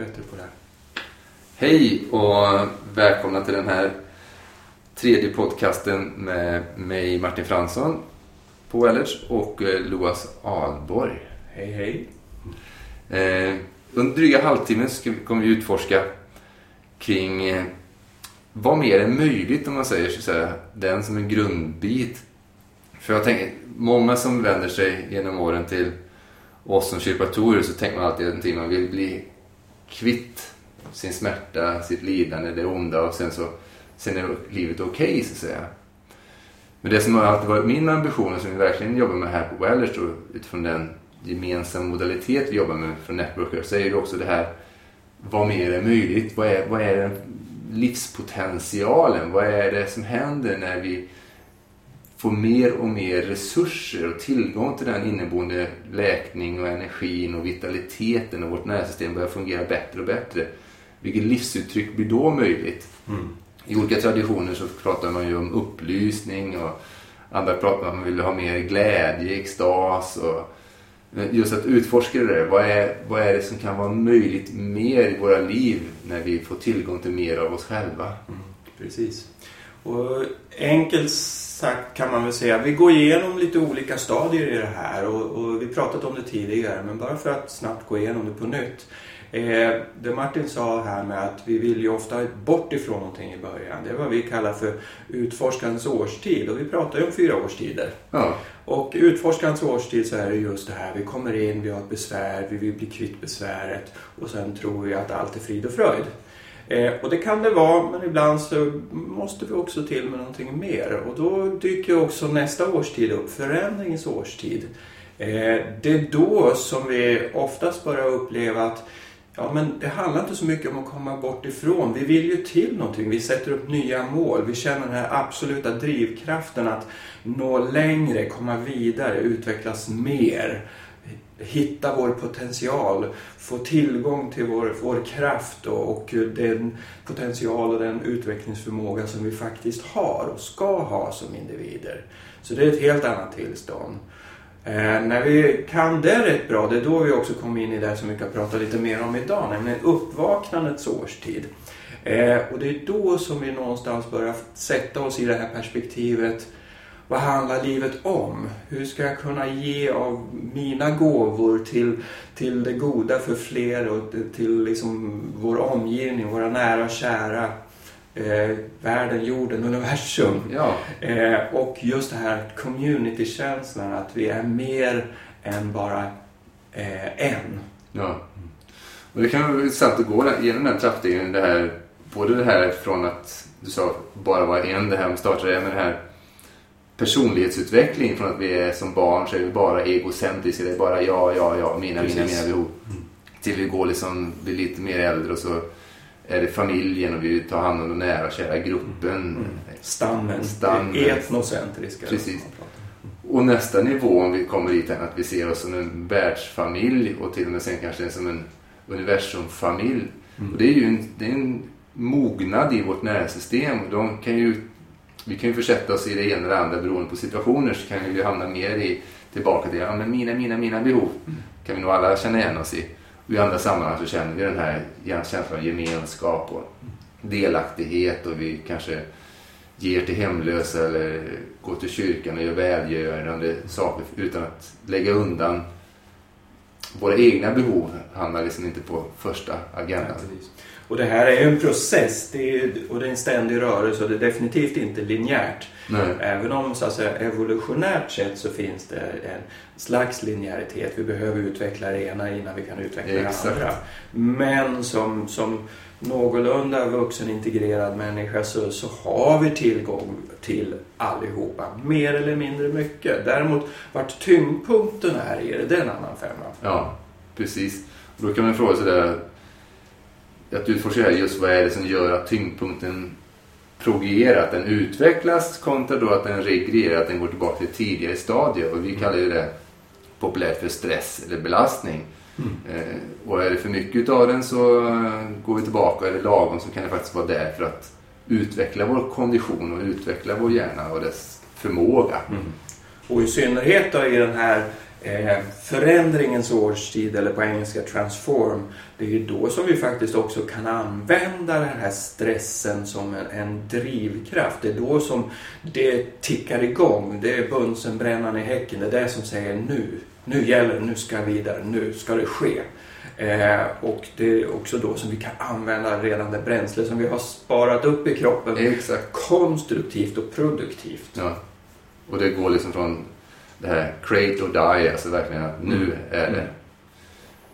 bättre på det här. Hej och välkomna till den här tredje podcasten med mig Martin Fransson på Wellerts och eh, Loas Alborg. Hej hej. Eh, under dryga halvtimmen kommer vi utforska kring eh, vad mer är möjligt om man säger så här, den som en grundbit. För jag tänker, många som vänder sig genom åren till oss som kiropraktorer så tänker man alltid att man vill bli kvitt sin smärta, sitt lidande, det onda och sen så sen är livet okej okay, så att säga. Men det som har alltid varit min ambition och som vi verkligen jobbar med här på Wellers då, utifrån den gemensamma modalitet vi jobbar med från Networker så är ju också det här vad mer är möjligt? Vad är, vad är livspotentialen? Vad är det som händer när vi får mer och mer resurser och tillgång till den inneboende läkning och energin och vitaliteten och vårt nervsystem börjar fungera bättre och bättre. Vilket livsuttryck blir då möjligt? Mm. I olika traditioner så pratar man ju om upplysning och andra pratar om att man vill ha mer glädje, extas och just att utforska det där. Vad är, vad är det som kan vara möjligt mer i våra liv när vi får tillgång till mer av oss själva? Mm, precis. Och enkelt sagt kan man väl säga, vi går igenom lite olika stadier i det här och, och vi pratat om det tidigare men bara för att snabbt gå igenom det på nytt. Eh, det Martin sa här med att vi vill ju ofta bort ifrån någonting i början. Det är vad vi kallar för utforskandets årstid och vi pratar ju om fyra årstider. Ja. Och utforskandets årstid så är det just det här, vi kommer in, vi har ett besvär, vi vill bli kvitt besväret och sen tror vi att allt är frid och fröjd. Eh, och det kan det vara, men ibland så måste vi också till med någonting mer. Och då dyker också nästa årstid upp, förändringens årstid. Eh, det är då som vi oftast börjar uppleva att Ja, men det handlar inte så mycket om att komma bort ifrån. Vi vill ju till någonting. Vi sätter upp nya mål. Vi känner den här absoluta drivkraften att nå längre, komma vidare, utvecklas mer. Hitta vår potential, få tillgång till vår, vår kraft och, och den potential och den utvecklingsförmåga som vi faktiskt har och ska ha som individer. Så det är ett helt annat tillstånd. Eh, när vi kan det rätt bra, det är då vi också kommer in i det som vi kan prata lite mer om idag, nämligen uppvaknandets årstid. Eh, och det är då som vi någonstans börjar sätta oss i det här perspektivet. Vad handlar livet om? Hur ska jag kunna ge av mina gåvor till, till det goda för fler och till liksom vår omgivning, våra nära och kära? eh, världen, jorden, universum. Ja. Eh, och just det här communitykänslan, att vi är mer än bara eh, en. Ja. Och det kan vara intressant att gå igenom den trappstegen. Det här, både det här från att du sa bara vara en, det här med startade med det här personlighetsutveckling från att vi är som barn så är vi bara egocentriska. Det är bara jag, jag, jag, mina, Precis. mina, mina behov. Mm. Till vi går liksom, blir lite mer äldre och så är det familjen och vi tar hand om den nära kära gruppen. Mm. Stammen, Stammen. etnocentriska. Precis. Och nästa nivå om vi kommer dit att vi ser oss som en världsfamilj och till och med sen kanske som en universumfamilj. Mm. Och det är ju en, det är en mognad i vårt nervsystem. De kan ju, vi kan ju försätta oss i det ena eller andra beroende på situationer så kan vi hamna mer i tillbaka till ja, men mina, mina, mina behov. Mm. kan vi nog alla känna igen oss i. Och I andra sammanhang så känner vi den här känslan av gemenskap och delaktighet och vi kanske ger till hemlösa eller går till kyrkan och gör välgörande saker utan att lägga undan våra egna behov hamnar liksom inte på första agendan. Och det här är en process det är, och det är en ständig rörelse och det är definitivt inte linjärt. Nej. Även om så att säga, evolutionärt sett så finns det en slags linjäritet. Vi behöver utveckla det ena innan vi kan utveckla Exakt. det andra. Men som, som någorlunda vuxenintegrerad människa så, så har vi tillgång till allihopa. Mer eller mindre mycket. Däremot vart tyngdpunkten är i det, det är en annan femma. Ja, precis. Då kan man fråga sig där att utforska just vad är det som gör att tyngdpunkten progrerar, att den utvecklas kontra då att den regrerar, att den går tillbaka till tidigare stadier. Och vi kallar ju det populärt för stress eller belastning. Mm. Eh, och är det för mycket av den så går vi tillbaka. Är det lagom så kan det faktiskt vara där för att utveckla vår kondition och utveckla vår hjärna och dess förmåga. Mm. Och i synnerhet då i den här eh, förändringens årstid eller på engelska transform. Det är ju då som vi faktiskt också kan använda den här stressen som en, en drivkraft. Det är då som det tickar igång. Det är bunsenbrännaren i häcken. Det är det som säger nu. Nu gäller det, nu ska jag vidare, nu ska det ske. Eh, och det är också då som vi kan använda redan det bränsle som vi har sparat upp i kroppen Exakt. konstruktivt och produktivt. Ja. Och det går liksom från det här create or die, alltså verkligen att nu Mm. är det Mm.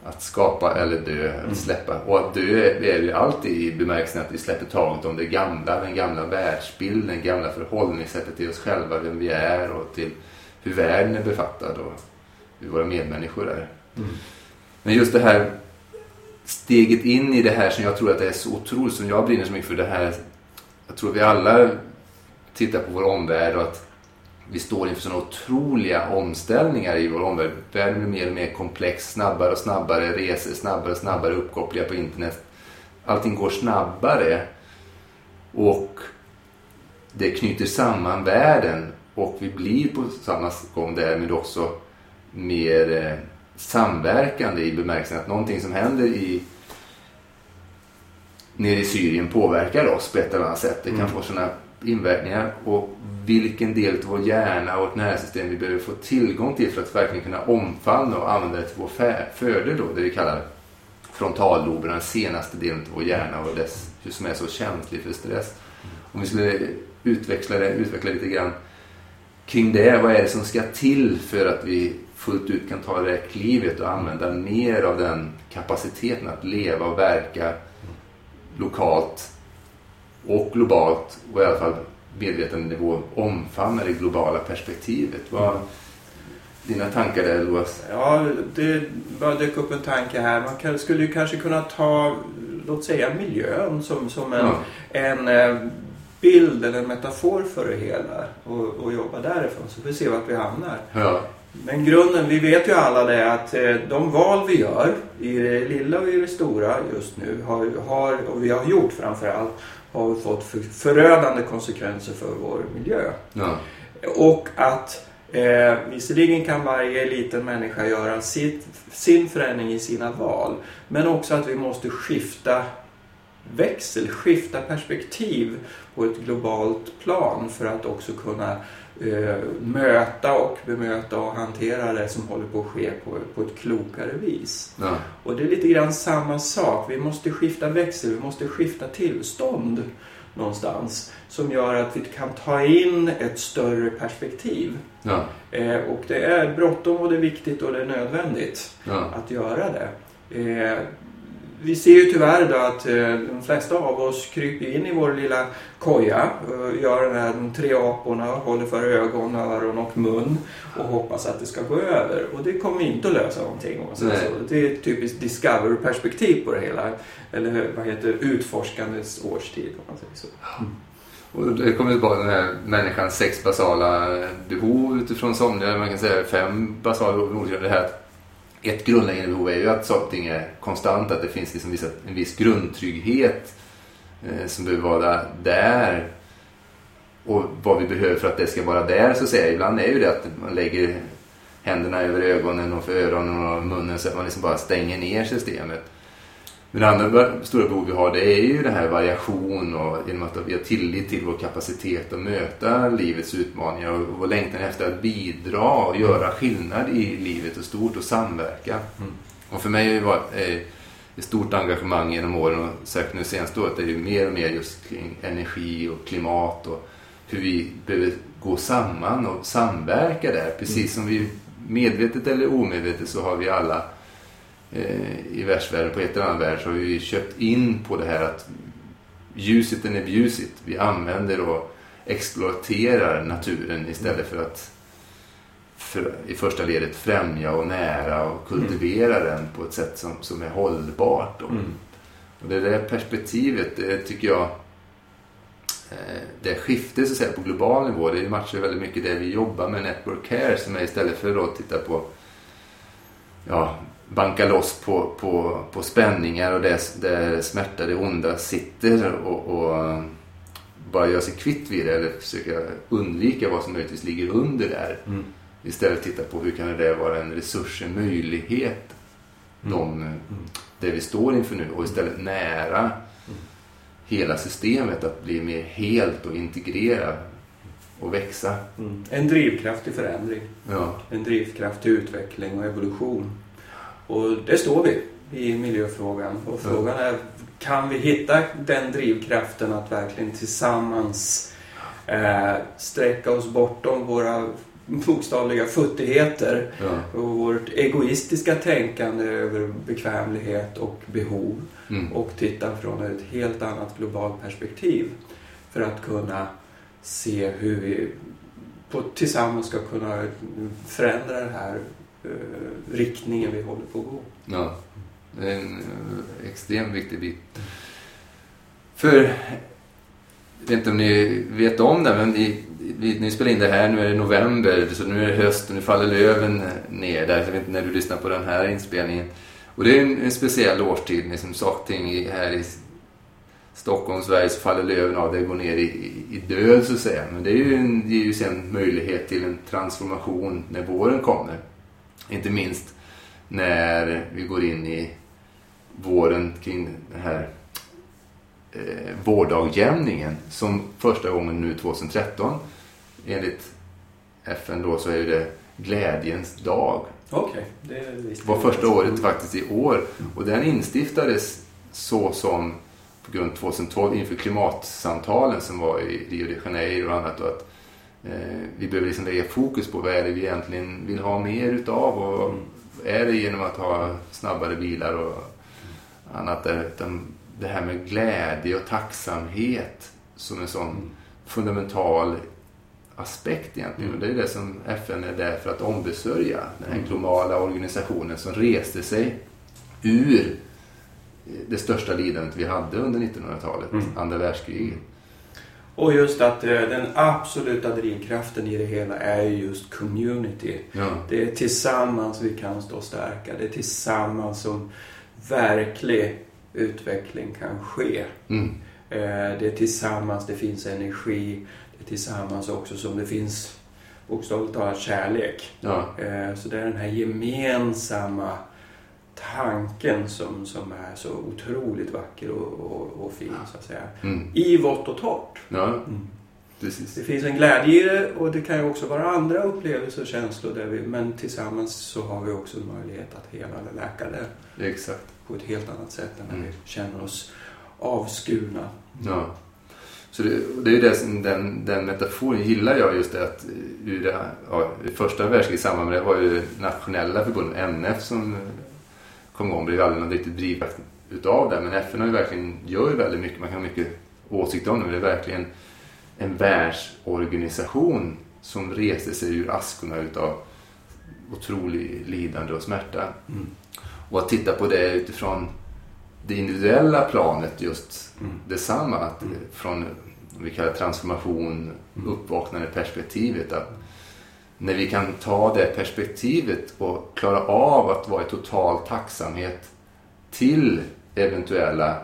att skapa eller dö, Mm. att släppa. Och att dö är ju alltid i bemärkelsen att vi släpper taget om det gamla, den gamla världsbilden, det gamla förhållningssättet till oss själva, vem vi är och till hur världen är befattad och hur våra medmänniskor är. Mm. Men just det här steget in i det här som jag tror att det är så otroligt, som jag brinner så mycket för det här. Jag tror vi alla tittar på vår omvärld och att vi står inför sådana otroliga omställningar i vår omvärld. Världen blir mer och mer komplex, snabbare och snabbare resor, snabbare och snabbare uppkopplingar på internet. Allting går snabbare och det knyter samman världen och vi blir på samma gång därmed också mer eh, samverkande i bemärkelsen att någonting som händer i nere i Syrien påverkar oss på ett eller annat sätt. Det kan Mm. få sådana inverkningar och vilken del av vår hjärna och vårt nervsystem vi behöver få tillgång till för att verkligen kunna omfamna och använda det till vår fördel då, det vi kallar frontalloben, den senaste delen av vår hjärna och dess, som är så känslig för stress. Om vi skulle utveckla det, utveckla lite grann kring det, vad är det som ska till för att vi fullt ut kan ta det här klivet och använda mer av den kapaciteten att leva och verka lokalt och globalt och i alla fall medvetandenivå omfamna det globala perspektivet. Vad, dina tankar där Loas? Ja, det bara dök upp en tanke här. Man kan, skulle ju kanske kunna ta, låt säga miljön som, som en, Ja. en eh, bild eller en metafor för det hela och, och jobba därifrån så får vi se vart vi hamnar. Ja, Men grunden, vi vet ju alla det att eh, de val vi gör i det lilla och i det stora just nu har, har och vi har gjort framförallt har fått för, förödande konsekvenser för vår miljö. ja, Och att eh, visserligen kan varje liten människa göra sitt, sin förändring i sina val. Men också att vi måste skifta växel, skifta perspektiv på ett globalt plan för att också kunna möta och bemöta och hantera det som håller på att ske på, på ett klokare vis. ja, Och det är lite grann samma sak. Vi måste skifta växel, vi måste skifta tillstånd någonstans som gör att vi kan ta in ett större perspektiv. ja, Eh, och det är bråttom och det är viktigt och det är nödvändigt ja, att göra det. Eh, vi ser ju tyvärr då att eh, de flesta av oss kryper in i vår lilla koja och gör den här de tre aporna, håller för ögon, öron och mun och hoppas att det ska gå över. Och det kommer inte att lösa någonting. om så. Det är ett typiskt discover-perspektiv på det hela. Eller vad heter det? utforskandets årstid om man säger så. Och det kommer tillbaka den här människans sex basala behov utifrån somliga, man kan säga fem basala behov. Det här ett grundläggande behov är ju att saker och ting är konstant, att det finns liksom vissa, en viss grundtrygghet eh, som behöver vara där. Och vad vi behöver för att det ska vara där så att säga, ibland är ju det att man lägger händerna över ögonen och för öronen och munnen så att man liksom bara stänger ner systemet. Men det andra stora behov vi har det är ju det här variation och genom att vi har tillit till vår kapacitet att möta livets utmaningar och vår längtan efter att bidra och göra skillnad i livet och stort och samverka. Mm. Och för mig har det varit eh, ett stort engagemang genom åren och särskilt nu senaste året är det ju mer och mer just kring energi och klimat och hur vi behöver gå samman och samverka där. Precis som vi medvetet eller omedvetet så har vi alla i världsvärlden, på ett eller annat värld, så har vi köpt in på det här att ljuset är bjusit. Vi använder och exploaterar naturen istället för att för, i första ledet främja och nära och kultivera den på ett sätt som, som är hållbart. Då. Mm. Och det där perspektivet, det tycker jag, eh, det skiftet så att säga, på global nivå, det matchar väldigt mycket det vi jobbar med Network Care som är istället för att titta på ja, banka loss på, på, på spänningar och det, där smärta, det onda sitter och, och bara göra sig kvitt vid det eller försöka undvika vad som möjligtvis ligger under där. Mm. Istället titta på hur kan det där vara en resurs, en möjlighet. Mm. De, eh, det vi står inför nu och istället nära hela systemet att bli mer helt och integrera och växa. Mm. En drivkraft till förändring. Ja, En drivkraft till utveckling och evolution. Och det står vi i miljöfrågan. Och frågan är, kan vi hitta den drivkraften att verkligen tillsammans eh, sträcka oss bortom våra bokstavliga futtigheter ja. och vårt egoistiska tänkande över bekvämlighet och behov Mm. och titta från ett helt annat globalt perspektiv för att kunna se hur vi på, tillsammans ska kunna förändra den här eh, riktningen vi håller på att gå. Ja, det är en eh, extremt viktig bit. För, jag vet inte om ni vet om det, men ni, ni spelar in det här, nu är det november, så nu är det höst och nu faller löven ner där. Jag vet inte när du lyssnar på den här inspelningen. Och det är en, en speciell årstid, liksom saker ting här i Stockholm, Sverige, så faller löven av, det går ner i, i, i död så att säga. Men det är ju, en, ger ju sen möjlighet till en transformation när våren kommer. Inte minst när vi går in i våren kring den här eh, vårdagjämningen som första gången nu 2013 enligt FN då så är det glädjens dag. Okej, det visste var första året faktiskt i år. Och den instiftades så som på grund av 2012 inför klimatsamtalen som var i Rio de Janeiro och annat och att vi behöver liksom lägga fokus på vad är det vi egentligen vill ha mer utav och Mm. är det genom att ha snabbare bilar och annat där, utan det här med glädje och tacksamhet som en sån Mm. fundamental aspekt egentligen. Och det är det som FN är där för att ombesörja. Den här Mm. globala organisationen som reste sig ur det största lidandet vi hade under 1900-talet, Mm. andra världskriget. Och just att eh, den absoluta drivkraften i det hela är ju just community. Ja. Det är tillsammans vi kan stå starka. Det är tillsammans som verklig utveckling kan ske. Mm. Eh, Det är tillsammans det finns energi. Det är tillsammans också som det finns bokstavligt talat kärlek. Ja. Eh, Så det är den här gemensamma tanken som, som är så otroligt vacker och, och, och fin så att säga. Mm. I vått och torrt. ja, precis. Det finns en glädje i det och det kan ju också vara andra upplevelser och känslor. Där vi, men tillsammans så har vi också möjlighet att hela eller läka det Exakt. på ett helt annat sätt än när Mm. vi känner oss avskurna. Ja. Så det, det är det som den, den metaforen gillar jag just det att ur det, ja, i första världskriget i samband med det var ju nationella förbundet NF som kom igång. Blev aldrig någon riktigt drivkraft utav det. Men FN har ju verkligen, gör ju väldigt mycket. Man kan ha mycket åsikter om det. Men det är verkligen en världsorganisation som reste sig ur askorna utav otrolig lidande och smärta. Mm. Och att titta på det utifrån det individuella planet just Mm. detsamma. Att Mm. Från, vi kallar transformation, Mm. uppvaknande perspektivet. Att när vi kan ta det perspektivet och klara av att vara i total tacksamhet till eventuella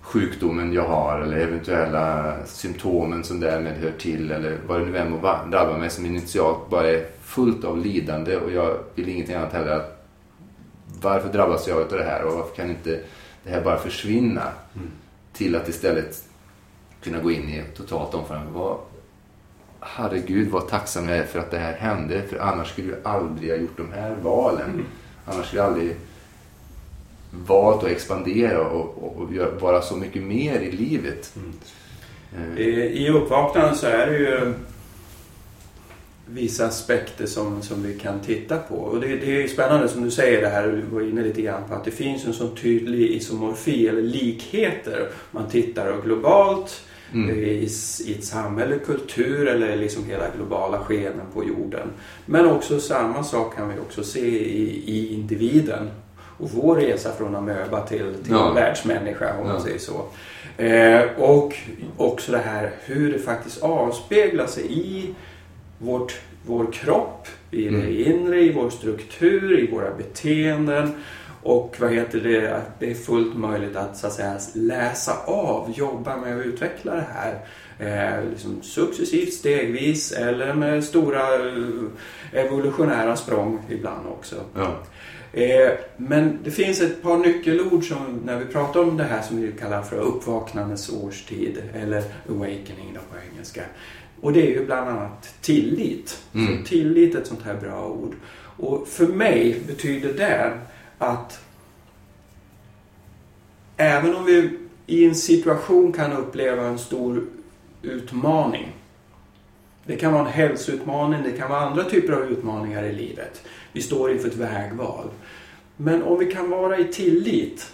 sjukdomen jag har eller eventuella symptomen som därmed hör till eller vad det nu än må va- drabba mig som initialt bara är fullt av lidande och jag vill ingenting annat heller att varför drabbas jag av det här och varför kan inte det här bara försvinna Mm. till att istället kunna gå in i totalt omförande. Vad, herregud vad tacksam jag är för att det här hände för annars skulle jag aldrig ha gjort de här valen. Mm. Annars skulle jag aldrig valt att expandera och, och, och göra- vara så mycket mer i livet. Mm. Eh, I, uppvaknandet så är det ju vissa aspekter som, som vi kan titta på. Och det, det är ju spännande som du säger det här, du var inne lite grann på att det finns en sån tydlig isomorfi eller likheter. Man tittar globalt Mm. i, s- i ett samhälle, kultur eller liksom hela globala skenen på jorden. Men också samma sak kan vi också se i, i individen. Och vår resa från amöba till, till Ja. världsmänniska om man Ja. säger så. Eh, och också det här hur det faktiskt avspeglar sig i vårt, vår kropp, i det Mm. inre, i vår struktur, i våra beteenden Och vad heter det, att det är fullt möjligt att, så att säga, läsa av, jobba med att utveckla det här. Eh, liksom successivt, stegvis eller med stora eh, evolutionära språng ibland också. Ja. Eh, men det finns ett par nyckelord som när vi pratar om det här som vi kallar för uppvaknandets årstid eller awakening då på engelska. Och det är ju bland annat tillit. Mm. Så tillit är ett sånt här bra ord. Och för mig betyder det att även om vi i en situation kan uppleva en stor utmaning. Det kan vara en hälsoutmaning, det kan vara andra typer av utmaningar i livet. Vi står inför ett vägval. Men om vi kan vara i tillit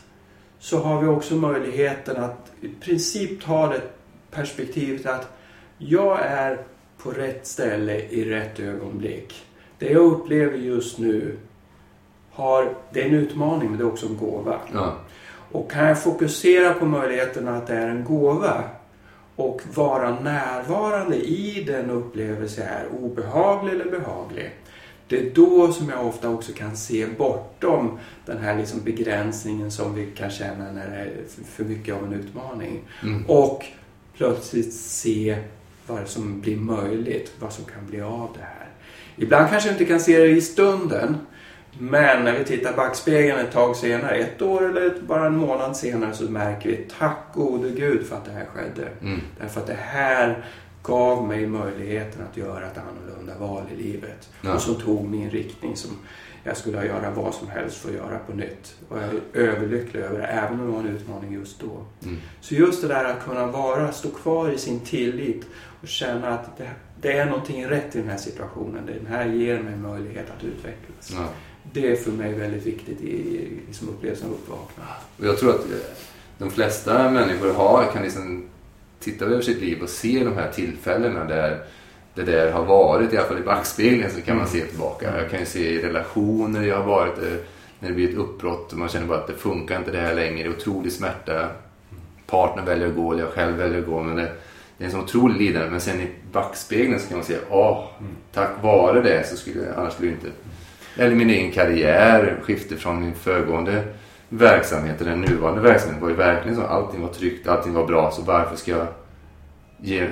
så har vi också möjligheten att i princip ta det perspektivet att jag är på rätt ställe i rätt ögonblick. Det jag upplever just nu har, det är en utmaning men det är också en gåva. Ja. Och kan jag fokusera på möjligheten att det är en gåva och vara närvarande i den upplevelse är obehaglig eller behaglig. Det är då som jag ofta också kan se bortom den här liksom begränsningen som vi kan känna när det är för mycket av en utmaning. Mm. Och plötsligt se vad som blir möjligt, vad som kan bli av det här. Ibland kanske vi inte kan se det i stunden, men när vi tittar i backspegeln ett tag senare, ett år eller bara en månad senare, så märker vi tack gode gud för att det här skedde. Mm. Därför att det här gav mig möjligheten att göra ett annorlunda val i livet. Ja. Och som tog min riktning som jag skulle göra vad som helst för att göra på nytt. Och jag är överlycklig över det, även om det var en utmaning just då. Mm. Så just det där att kunna vara, stå kvar i sin tillit och känna att det, det är någonting rätt i den här situationen. Den här ger mig möjlighet att utvecklas. Ja. Det är för mig väldigt viktigt i, liksom upplevelsen av uppvaknande. Jag tror att eh, de flesta människor har, kan liksom titta över sitt liv och se de här tillfällena där det där har varit, i alla fall i backspegeln så kan man se tillbaka. Jag kan ju se i relationer jag har varit, eh, när det blir ett uppbrott och man känner bara att det funkar inte det här längre, det är otrolig smärta. Partner väljer att gå, eller jag själv väljer att gå, men det, det är en sån otrolig lidande. Men sen i backspegeln så kan man säga, åh, tack vare det så skulle jag, annars skulle jag inte... Eller min egen karriär, skifte från min föregående verksamhet till den nuvarande verksamheten var ju verkligen så. Allting var tryggt, allting var bra, så varför ska jag ge,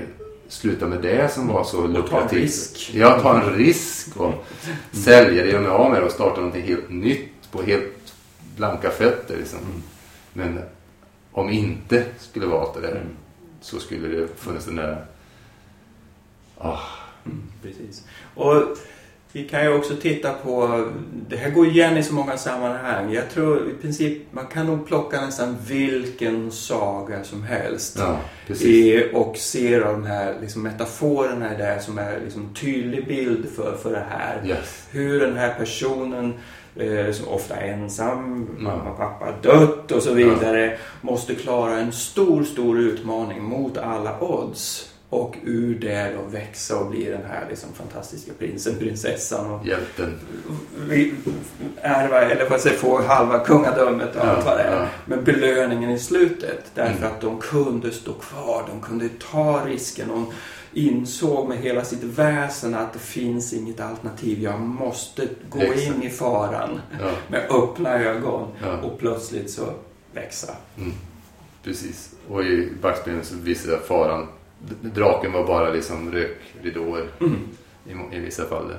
sluta med det som var så ta en lukrativt? risk. Ja, ta en risk och sälja det, göra mig av med det och starta någonting helt nytt på helt blanka fötter. Liksom. Men om inte skulle vara det där så skulle det funnits den där... Ah, Precis. Och vi kan ju också titta på, det här går igen i så många sammanhang. Jag tror i princip man kan nog plocka nästan vilken saga som helst. ja. I, och se de här liksom, metaforerna där som är liksom, tydlig bild för, för det här. Yes. Hur den här personen eh, som ofta är ensam, mamma Ja. och pappa dött och så vidare, måste klara en stor, stor utmaning mot alla odds. Och ur det då växa och bli den här liksom fantastiska prinsen, prinsessan och Hjälten. vi- ärva, eller vad säger få halva kungadömet och Ja, allt vad det är. ja. Men belöningen i slutet, därför Mm. att de kunde stå kvar, de kunde ta risken, de insåg med hela sitt väsen att det finns inget alternativ. Jag måste gå Exakt. in i faran Ja, med öppna ögon och plötsligt så växa. mm, precis. Och i backspegeln så visar det faran, draken var bara liksom rökridåer Mm. i, i vissa fall.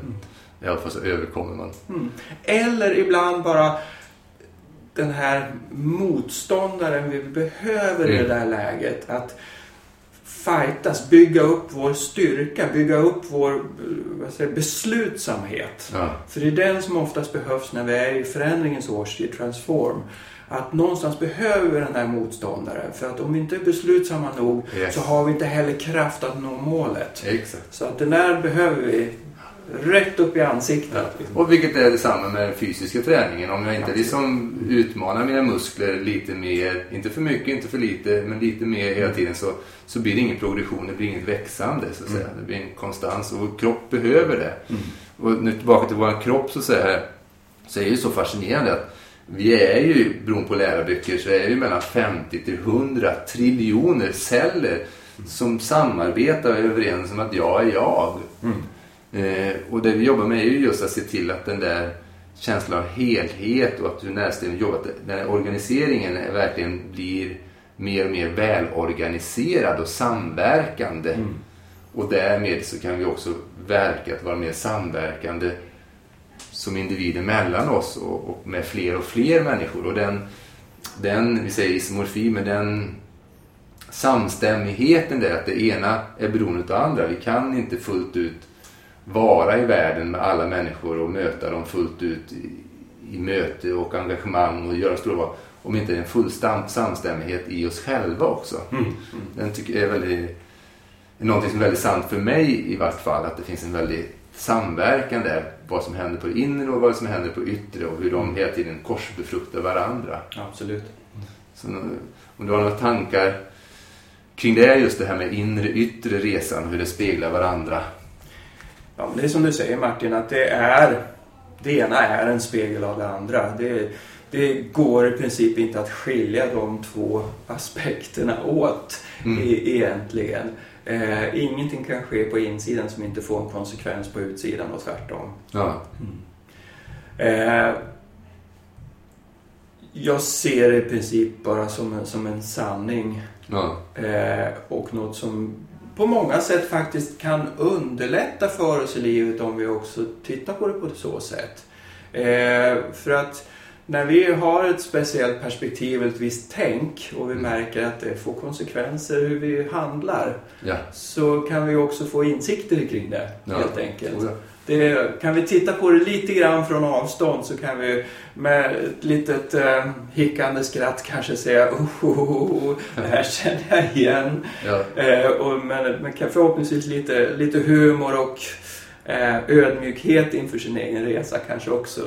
I alla fall så överkommer man. Mm. Eller ibland bara den här motståndaren vi behöver i Mm. det där läget. Att fightas, bygga upp vår styrka, bygga upp vår eh, säger, beslutsamhet. Ja, För det är den som oftast behövs när vi är i förändringens årstid, transform. Att någonstans behöver vi den här motståndaren. För att om vi inte är beslutsamma nog Yes. så har vi inte heller kraft att nå målet. exakt. Så att den där behöver vi rätt upp i ansiktet. Och vilket är detsamma med den fysiska träningen. Om jag inte liksom utmanar mina muskler lite mer, inte för mycket, inte för lite, men lite mer hela tiden så, så blir det ingen progression, det blir inget växande så att säga. Det blir en konstans och vår kropp behöver det. Och nu tillbaka till vår kropp så, säga, så är det ju så fascinerande att vi är ju, beroende på läroböcker, så är ju mellan 50 till 100 triljoner celler som samarbetar och är överens om att jag är jag. Eh, och det vi jobbar med är ju just att se till att den där känsla av helhet och att du nästan jobbar, att den här organiseringen verkligen blir mer och mer välorganiserad och samverkande. Mm. Och därmed så kan vi också verka att vara mer samverkande som individer mellan oss och, och med fler och fler människor. Och den, den vi säger isomorfi, men den samstämmigheten där, att det ena är beroende av det andra. Vi kan inte fullt ut vara i världen med alla människor och möta dem fullt ut i, i möte och engagemang och göra stora val. Om inte en full samstämmighet i oss själva också. Mm. Mm. Den tycker jag är väldigt, är någonting som är väldigt sant för mig i vart fall. Att det finns en väldig samverkan där. Vad som händer på det inre och vad som händer på det yttre och hur de hela tiden korsbefruktar varandra. Absolut. Så om du har några tankar kring det, just det här med inre yttre resan och hur det speglar varandra. Ja, men det är som du säger Martin, att det är det ena är en spegel av det andra. Det, det går i princip inte att skilja de två aspekterna åt Mm. i, egentligen. Eh, ingenting kan ske på insidan som inte får en konsekvens på utsidan och tvärtom. Ja. Eh, jag ser det i princip bara som en, som en sanning Ja. eh, och något som på många sätt faktiskt kan underlätta för oss i livet om vi också tittar på det på så sätt. Eh, för att när vi har ett speciellt perspektiv, ett visst tänk och vi märker att det får konsekvenser hur vi handlar Ja. så kan vi också få insikter kring det Ja. helt enkelt. Oh. Det, kan vi titta på det lite grann från avstånd så kan vi med ett litet eh, hickande skratt kanske säga oh, oh, oh, oh, det här känner jag igen. Ja. Eh, och, men, men kan förhoppningsvis lite, lite humor och eh, ödmjukhet inför sin egen resa kanske också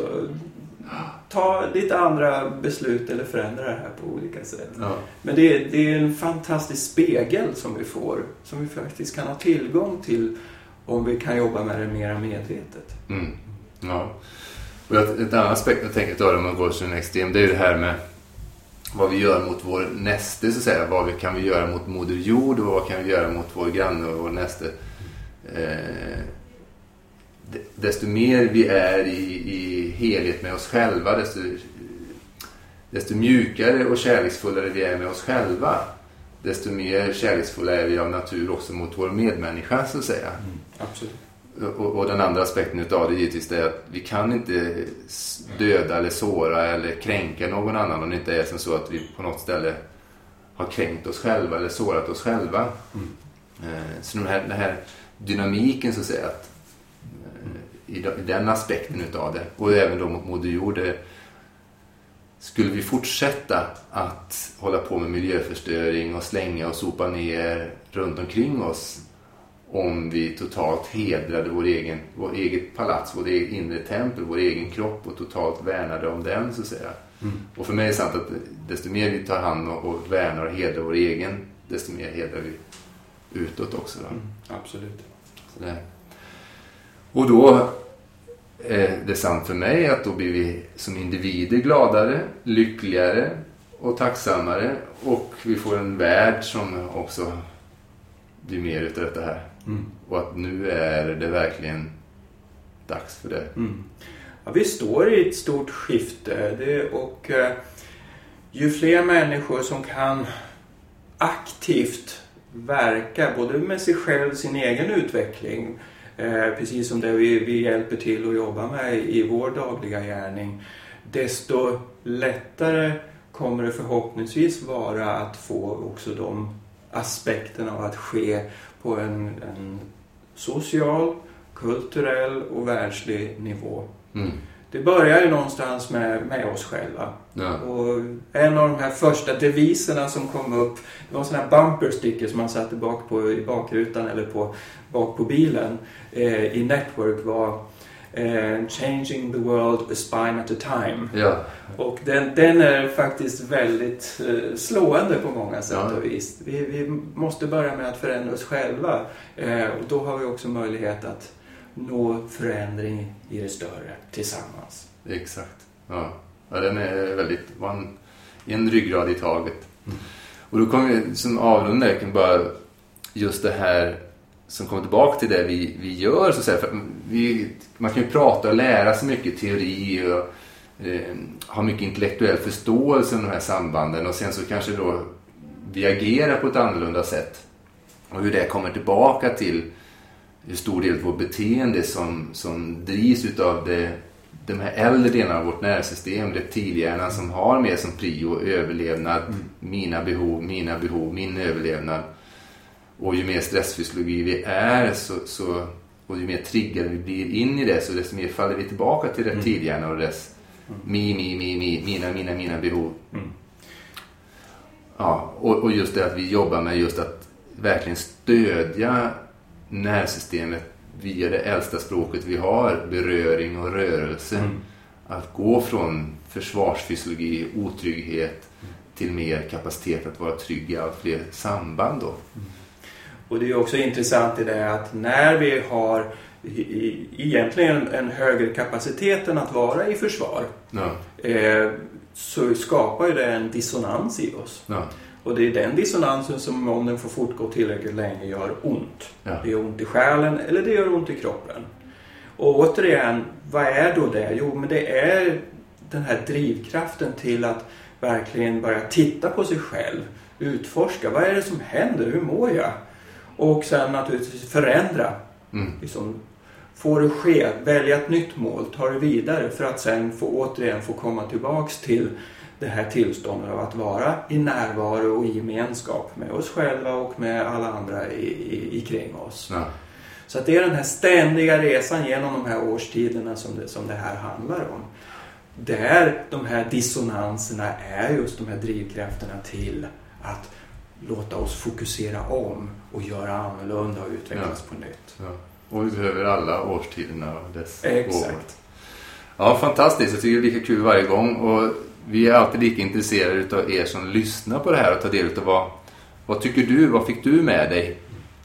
ta lite andra beslut eller förändra det här på olika sätt. Ja. Men det det är en fantastisk spegel som vi får, som vi faktiskt kan ha tillgång till om vi kan jobba med det mer medvetet. Mm. ja. Och ett, ett annat aspekt jag tänker ta om man går till en extrem, det är ju det här med vad vi gör mot vår näste, så att säga. Vad vi, kan vi göra mot Moder Jord och vad kan vi göra mot vår granne och vår näste. Eh, de- desto mer vi är i, i helhet med oss själva, desto, desto mjukare och kärleksfullare vi är med oss själva, desto mer kärleksfulla är vi av natur också mot vår medmänniska, så att säga. Absolut. Och, och den andra aspekten utav det är givetvis det att vi kan inte döda eller såra eller kränka någon annan om det inte är som så att vi på något ställe har kränkt oss själva eller sårat oss själva. Mm. Eh, Så den här, den här dynamiken så att säga, att, eh, i, de- i den aspekten utav det och även då mot Moder Jord. det- Skulle vi fortsätta att hålla på med miljöförstöring och slänga och sopa ner runt omkring oss om vi totalt hedrade vår egen, vår eget palats, vår egen inre tempel, vår egen kropp och totalt värnade om den så att säga. Mm. Och för mig är det sant att desto mer vi tar hand om och värnar och hedrar vår egen, desto mer hedrar vi utåt också. Då. Mm. Absolut. Sådär. Och då är det sant för mig att då blir vi som individer gladare, lyckligare och tacksammare och vi får en värld som också blir mer utav detta här. Mm. Och att nu är det verkligen dags för det. Mm. Ja, vi står i ett stort skifte det, och eh, ju fler människor som kan aktivt verka både med sig själv, sin egen utveckling, eh, precis som det vi, vi hjälper till att jobba med i vår dagliga gärning, desto lättare kommer det förhoppningsvis vara att få också de aspekterna av att ske på en, en social, kulturell och världslig nivå. Mm. Det börjar ju någonstans med, med oss själva. Ja. Och en av de här första deviserna som kom upp, det var en sån här bumper sticker som man satte bak på, i bakrutan eller på, bak på bilen eh, i Network var eh, Changing the world a spine at a time. Ja. Och den, den är faktiskt väldigt eh, slående på många sätt Ja. och vis. Vi, vi måste börja med att förändra oss själva. Eh, och då har vi också möjlighet att nå förändring i det större tillsammans. Exakt. Ja. ja, den är väldigt... var en, ryggrad i taget. Och då kommer vi som avrunda kan bara just det här som kommer tillbaka till det vi, vi gör. Så att vi, man kan ju prata och lära sig mycket teori och eh, ha mycket intellektuell förståelse om de här sambanden och sen så kanske då vi agerar på ett annorlunda sätt. Och hur det kommer tillbaka till hur stor del av vårt beteende som, som drivs utav det, de här äldre delarna av vårt nervsystem, reptilhjärnan som har mer som prio överlevnad, mm. mina behov, mina behov, min överlevnad. Och ju mer stressfysiologi vi är så, så, och ju mer triggade vi blir in i det så desto mer faller vi tillbaka till reptilhjärnan och dess mm. mi, mi, mi, mi, mina, mina, mina behov. Mm. Ja, och, och just det att vi jobbar med just att verkligen stödja nervsystemet via det äldsta språket vi har, beröring och rörelse. Mm. Att gå från försvarsfysiologi, otrygghet till mer kapacitet att vara trygg i allt fler samband. Då. Mm. Och det är också intressant i det att när vi har egentligen en högre kapacitet än att vara i försvar ja. eh, så skapar det en dissonans i oss. Ja. Och det är den dissonansen som om den får fortgå tillräckligt länge gör ont. Ja. Det gör ont i själen eller det gör ont i kroppen. Och återigen, vad är då det? Jo, men det är den här drivkraften till att verkligen börja titta på sig själv. Utforska, vad är det som händer? Hur mår jag? Och sen naturligtvis förändra. Mm. Liksom, få det ske, välja ett nytt mål, ta det vidare för att sen få, återigen få komma tillbaks till det här tillståndet av att vara i närvaro och i gemenskap med oss själva och med alla andra i, i, i kring oss. Ja. Så att det är den här ständiga resan genom de här årstiderna som det, som det här handlar om. Där de här dissonanserna är just de här drivkrafterna till att låta oss fokusera om och göra annorlunda och utvecklas ja. på nytt. Ja. Och behöver alla årstiderna och dess Exakt. År. Ja, fantastiskt. Jag tycker det är lika kul varje gång. Och vi är alltid lika intresserade av er som lyssnar på det här och tar del av vad, vad tycker du, vad fick du med dig?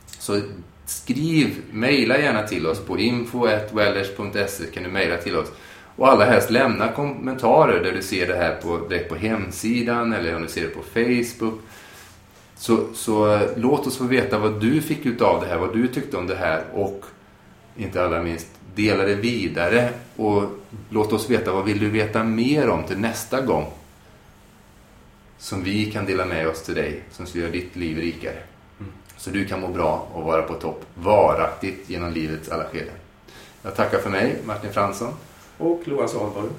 Så skriv, mejla gärna till oss på info.wellers.se kan du mejla till oss. Och allra helst lämna kommentarer där du ser det här på, direkt på hemsidan eller om du ser det på Facebook. Så, så låt oss få veta vad du fick ut av det här, vad du tyckte om det här och inte allra minst dela det vidare och låt oss veta vad vill du veta mer om till nästa gång som vi kan dela med oss till dig som ska göra ditt liv rikare. Mm. Så du kan må bra och vara på topp varaktigt genom livets alla skeden. Jag tackar för mig, Martin Fransson. Och Loa Salborg.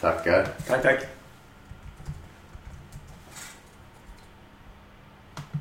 Tackar. Tack, tack.